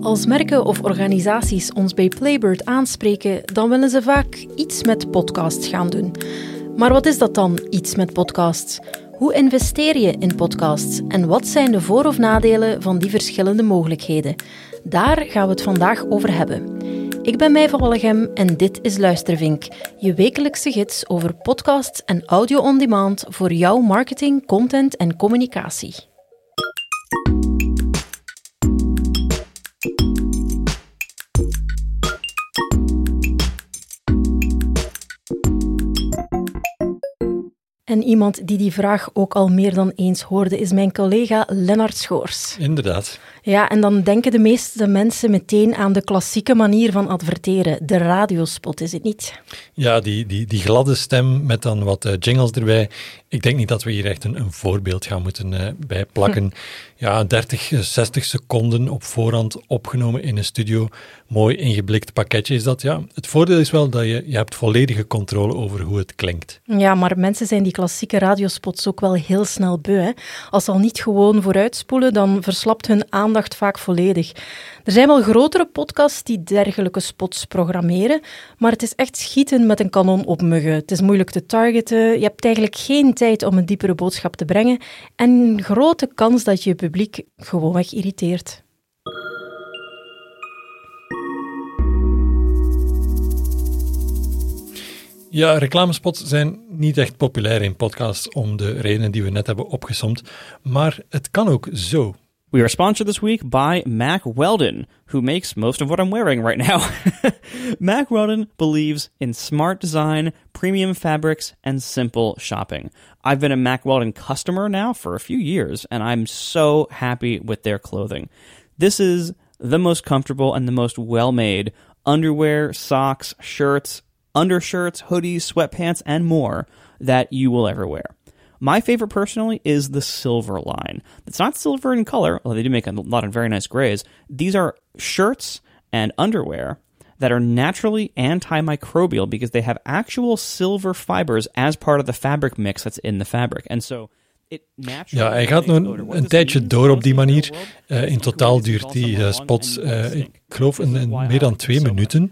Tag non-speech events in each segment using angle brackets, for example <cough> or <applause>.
Als merken of organisaties ons bij Playbird aanspreken, dan willen ze vaak iets met podcasts gaan doen. Maar wat is dat dan, iets met podcasts? Hoe investeer je in podcasts en wat zijn de voor- of nadelen van die verschillende mogelijkheden? Daar gaan we het vandaag over hebben. Ik ben Mij van Wallegem en dit is Luistervink, je wekelijkse gids over podcasts en audio on demand voor jouw marketing, content en communicatie. En iemand die die vraag ook al meer dan eens hoorde, is mijn collega Lennart Schoors. Inderdaad. Ja, en dan denken de meeste mensen meteen aan de klassieke manier van adverteren. De radiospot, is het niet? Ja, die, die, die gladde stem met dan wat uh, jingles erbij. Ik denk niet dat we hier echt een, een voorbeeld gaan moeten uh, bij plakken. Hm. Ja, 30, 60 seconden op voorhand opgenomen in een studio. Mooi ingeblikt pakketje is dat. Ja, het voordeel is wel dat je, je hebt volledige controle over hoe het klinkt. Ja, maar mensen zijn die klassieke radiospots ook wel heel snel beu. Hè? Als ze al niet gewoon vooruitspoelen, dan verslapt hun aandacht vaak volledig. Er zijn wel grotere podcasts die dergelijke spots programmeren, maar het is echt schieten met een kanon op muggen. Het is moeilijk te targeten, je hebt eigenlijk geen tijd om een diepere boodschap te brengen en een grote kans dat je publiek gewoonweg irriteert. Ja, reclamespots zijn niet echt populair in podcasts om de redenen die we net hebben opgesomd, maar het kan ook zo. We are sponsored this week by Mac Weldon, who makes most of what I'm wearing right now. <laughs> Mac Weldon believes in smart design, premium fabrics, and simple shopping. I've been a Mac Weldon customer now for a few years, and I'm so happy with their clothing. This is the most comfortable and the most well made underwear, socks, shirts, undershirts, hoodies, sweatpants, and more that you will ever wear. My favorite personally is the silver line. It's not silver in color, although they do make a lot of very nice grays. These are shirts and underwear that are naturally antimicrobial because they have actual silver fibers as part of the fabric mix that's in the fabric. And so Ja, hij gaat nog een, tijdje door op die manier. Uh, in totaal duurt die uh, spot, uh, ik geloof, een, een, meer dan twee minuten.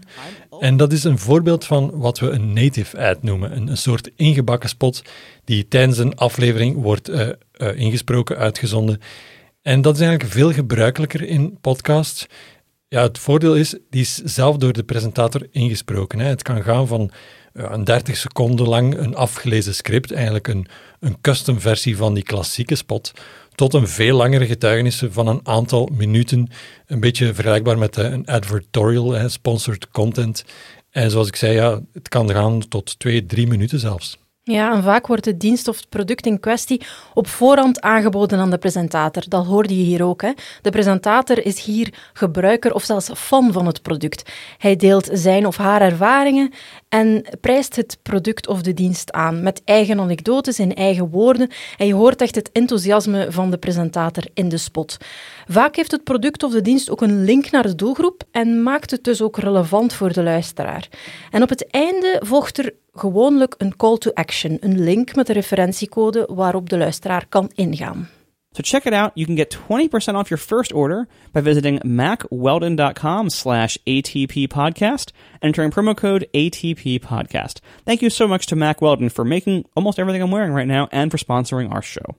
En dat is een voorbeeld van wat we een native ad noemen. Een, een soort ingebakken spot die tijdens een aflevering wordt ingesproken, uitgezonden. En dat is eigenlijk veel gebruikelijker in podcasts. Ja, het voordeel is, die is zelf door de presentator ingesproken. Hè. Het kan gaan van een 30 seconden lang een afgelezen script, eigenlijk een, een custom versie van die klassieke spot, tot een veel langere getuigenissen van een aantal minuten. Een beetje vergelijkbaar met eh, een advertorial, sponsored content. En zoals ik zei, ja, het kan gaan tot twee, drie minuten zelfs. Ja, en vaak wordt de dienst of het product in kwestie op voorhand aangeboden aan de presentator. Dat hoorde je hier ook. Hè? De presentator is hier gebruiker of zelfs fan van het product. Hij deelt zijn of haar ervaringen en prijst het product of de dienst aan met eigen anekdotes in eigen woorden. En je hoort echt het enthousiasme van de presentator in de spot. Vaak heeft het product of de dienst ook een link naar de doelgroep en maakt het dus ook relevant voor de luisteraar. En op het einde volgt er gewoonlijk een call to action, een link met de referentiecode waarop de luisteraar kan ingaan. So check it out. You can get 20% off your first order by visiting macweldon.com slash ATP podcast and entering promo code ATP podcast. Thank you so much to Mac Weldon for making almost everything I'm wearing right now and for sponsoring our show.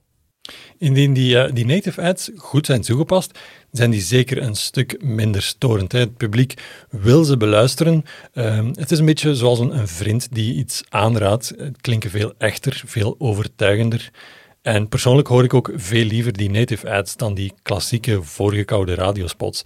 Indien die, uh, die native ads goed zijn toegepast, zijn die zeker een stuk minder storend. Het publiek wil ze beluisteren. Uh, het is een beetje zoals een, een, vriend die iets aanraadt. Het klinken veel echter, veel overtuigender. En persoonlijk hoor ik ook veel liever die native ads dan die klassieke voorgekoude radiospots.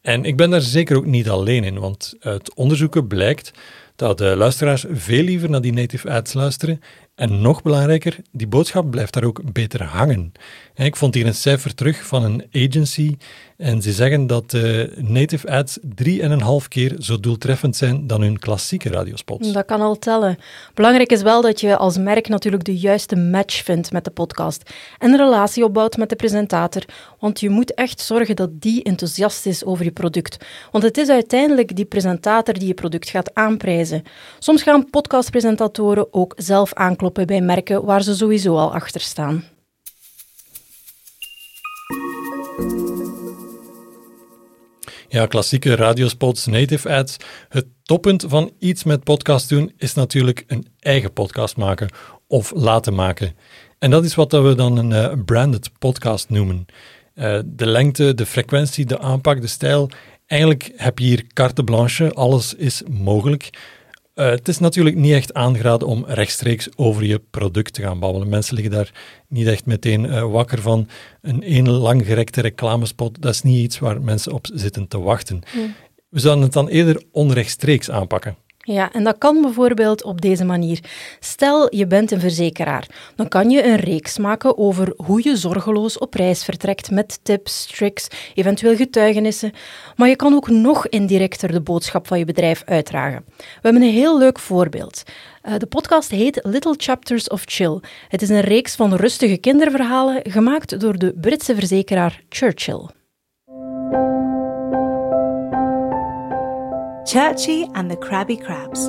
En ik ben daar zeker ook niet alleen in, want uit onderzoeken blijkt dat de luisteraars veel liever naar die native ads luisteren en nog belangrijker, die boodschap blijft daar ook beter hangen. Ik vond hier een cijfer terug van een agency en ze zeggen dat de native ads drie en een half keer zo doeltreffend zijn dan hun klassieke radiospots. Dat kan al tellen. Belangrijk is wel dat je als merk natuurlijk de juiste match vindt met de podcast en een relatie opbouwt met de presentator, want je moet echt zorgen dat die enthousiast is over je product. Want het is uiteindelijk die presentator die je product gaat aanprijzen. Soms gaan podcastpresentatoren ook zelf aankloppen bij merken waar ze sowieso al achter staan. Ja, klassieke radiospots, native ads. Het toppunt van iets met podcast doen is natuurlijk een eigen podcast maken of laten maken. En dat is wat we dan een uh, branded podcast noemen. Uh, de lengte, de frequentie, de aanpak, de stijl. Eigenlijk heb je hier carte blanche, alles is mogelijk. Uh, het is natuurlijk niet echt aangeraden om rechtstreeks over je product te gaan babbelen. Mensen liggen daar niet echt meteen uh, wakker van. Een één langgerekte reclamespot, dat is niet iets waar mensen op zitten te wachten. Hmm. We zouden het dan eerder onrechtstreeks aanpakken. Ja, en dat kan bijvoorbeeld op deze manier. Stel, je bent een verzekeraar. Dan kan je een reeks maken over hoe je zorgeloos op reis vertrekt met tips, tricks, eventueel getuigenissen. Maar je kan ook nog indirecter de boodschap van je bedrijf uitdragen. We hebben een heel leuk voorbeeld. Uh, de podcast heet Little Chapters of Chill. Het is een reeks van rustige kinderverhalen gemaakt door de Britse verzekeraar Churchill. Churchy and the Krabby Crabs.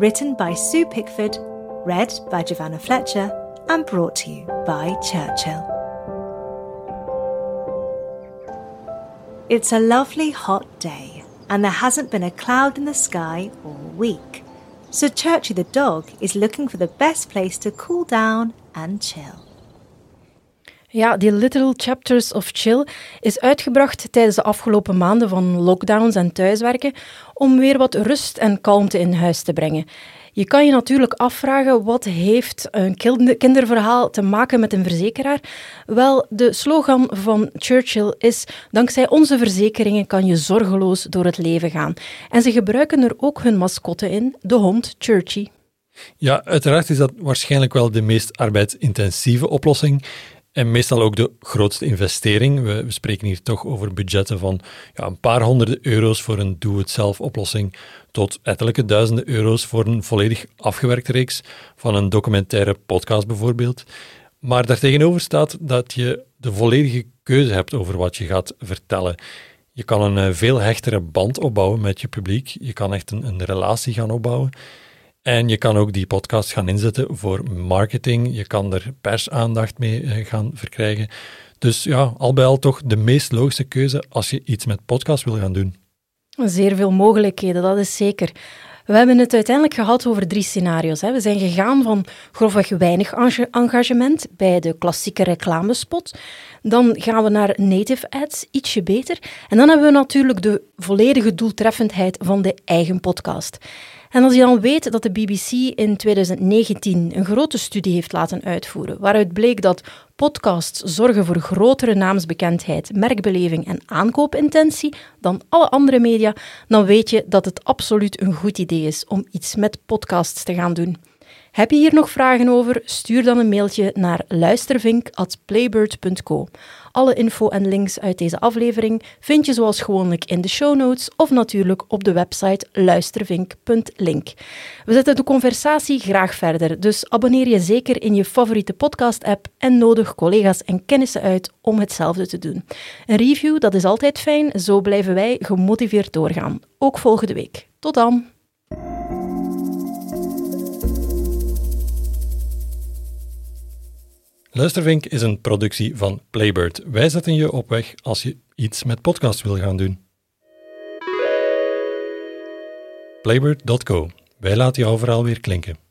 Written by Sue Pickford, read by Giovanna Fletcher, and brought to you by Churchill. It's a lovely hot day, and there hasn't been a cloud in the sky all week. So Churchy the dog is looking for the best place to cool down and chill. Ja, die Little Chapters of Chill is uitgebracht tijdens de afgelopen maanden van lockdowns en thuiswerken om weer wat rust en kalmte in huis te brengen. Je kan je natuurlijk afvragen wat heeft een kinderverhaal te maken met een verzekeraar? Wel, de slogan van Churchill is: dankzij onze verzekeringen kan je zorgeloos door het leven gaan. En ze gebruiken er ook hun mascotte in, de hond Churchy. Ja, uiteraard is dat waarschijnlijk wel de meest arbeidsintensieve oplossing. En meestal ook de grootste investering. We, spreken hier toch over budgetten van ja, een paar honderden euro's voor een doe-het-zelf oplossing tot ettelijke duizenden euro's voor een volledig afgewerkte reeks van een documentaire podcast bijvoorbeeld. Maar daartegenover staat dat je de volledige keuze hebt over wat je gaat vertellen. Je kan een eh, veel hechtere band opbouwen met je publiek. Je kan echt een, een relatie gaan opbouwen. En je kan ook die podcast gaan inzetten voor marketing. Je kan er persaandacht mee eh, gaan verkrijgen. Dus ja, al bij al toch de meest logische keuze als je iets met podcast wil gaan doen. Zeer veel mogelijkheden, dat is zeker. We hebben het uiteindelijk gehad over drie scenario's. We zijn gegaan van grofweg weinig engagement bij de klassieke reclamespot. Dan gaan we naar native ads, ietsje beter. En dan hebben we natuurlijk de volledige doeltreffendheid van de eigen podcast. En als je dan weet dat de BBC in 2019 een grote studie heeft laten uitvoeren, waaruit bleek dat podcasts zorgen voor grotere naamsbekendheid, merkbeleving en aankoopintentie dan alle andere media, dan weet je dat het absoluut een goed idee is om iets met podcasts te gaan doen. Heb je hier nog vragen over? Stuur dan een mailtje naar luistervink.playbird.co. Alle info en links uit deze aflevering vind je zoals gewoonlijk in de show notes of natuurlijk op de website luistervink.link. We zetten de conversatie graag verder, dus abonneer je zeker in je favoriete podcast-app en nodig collega's en kennissen uit om hetzelfde te doen. Een review, dat is altijd fijn, zo blijven wij gemotiveerd doorgaan. Ook volgende week. Tot dan! Luistervink is een productie van Playbird. Wij zetten je op weg als je iets met podcast wil gaan doen. Playbird.co. Wij laten jouw verhaal weer klinken.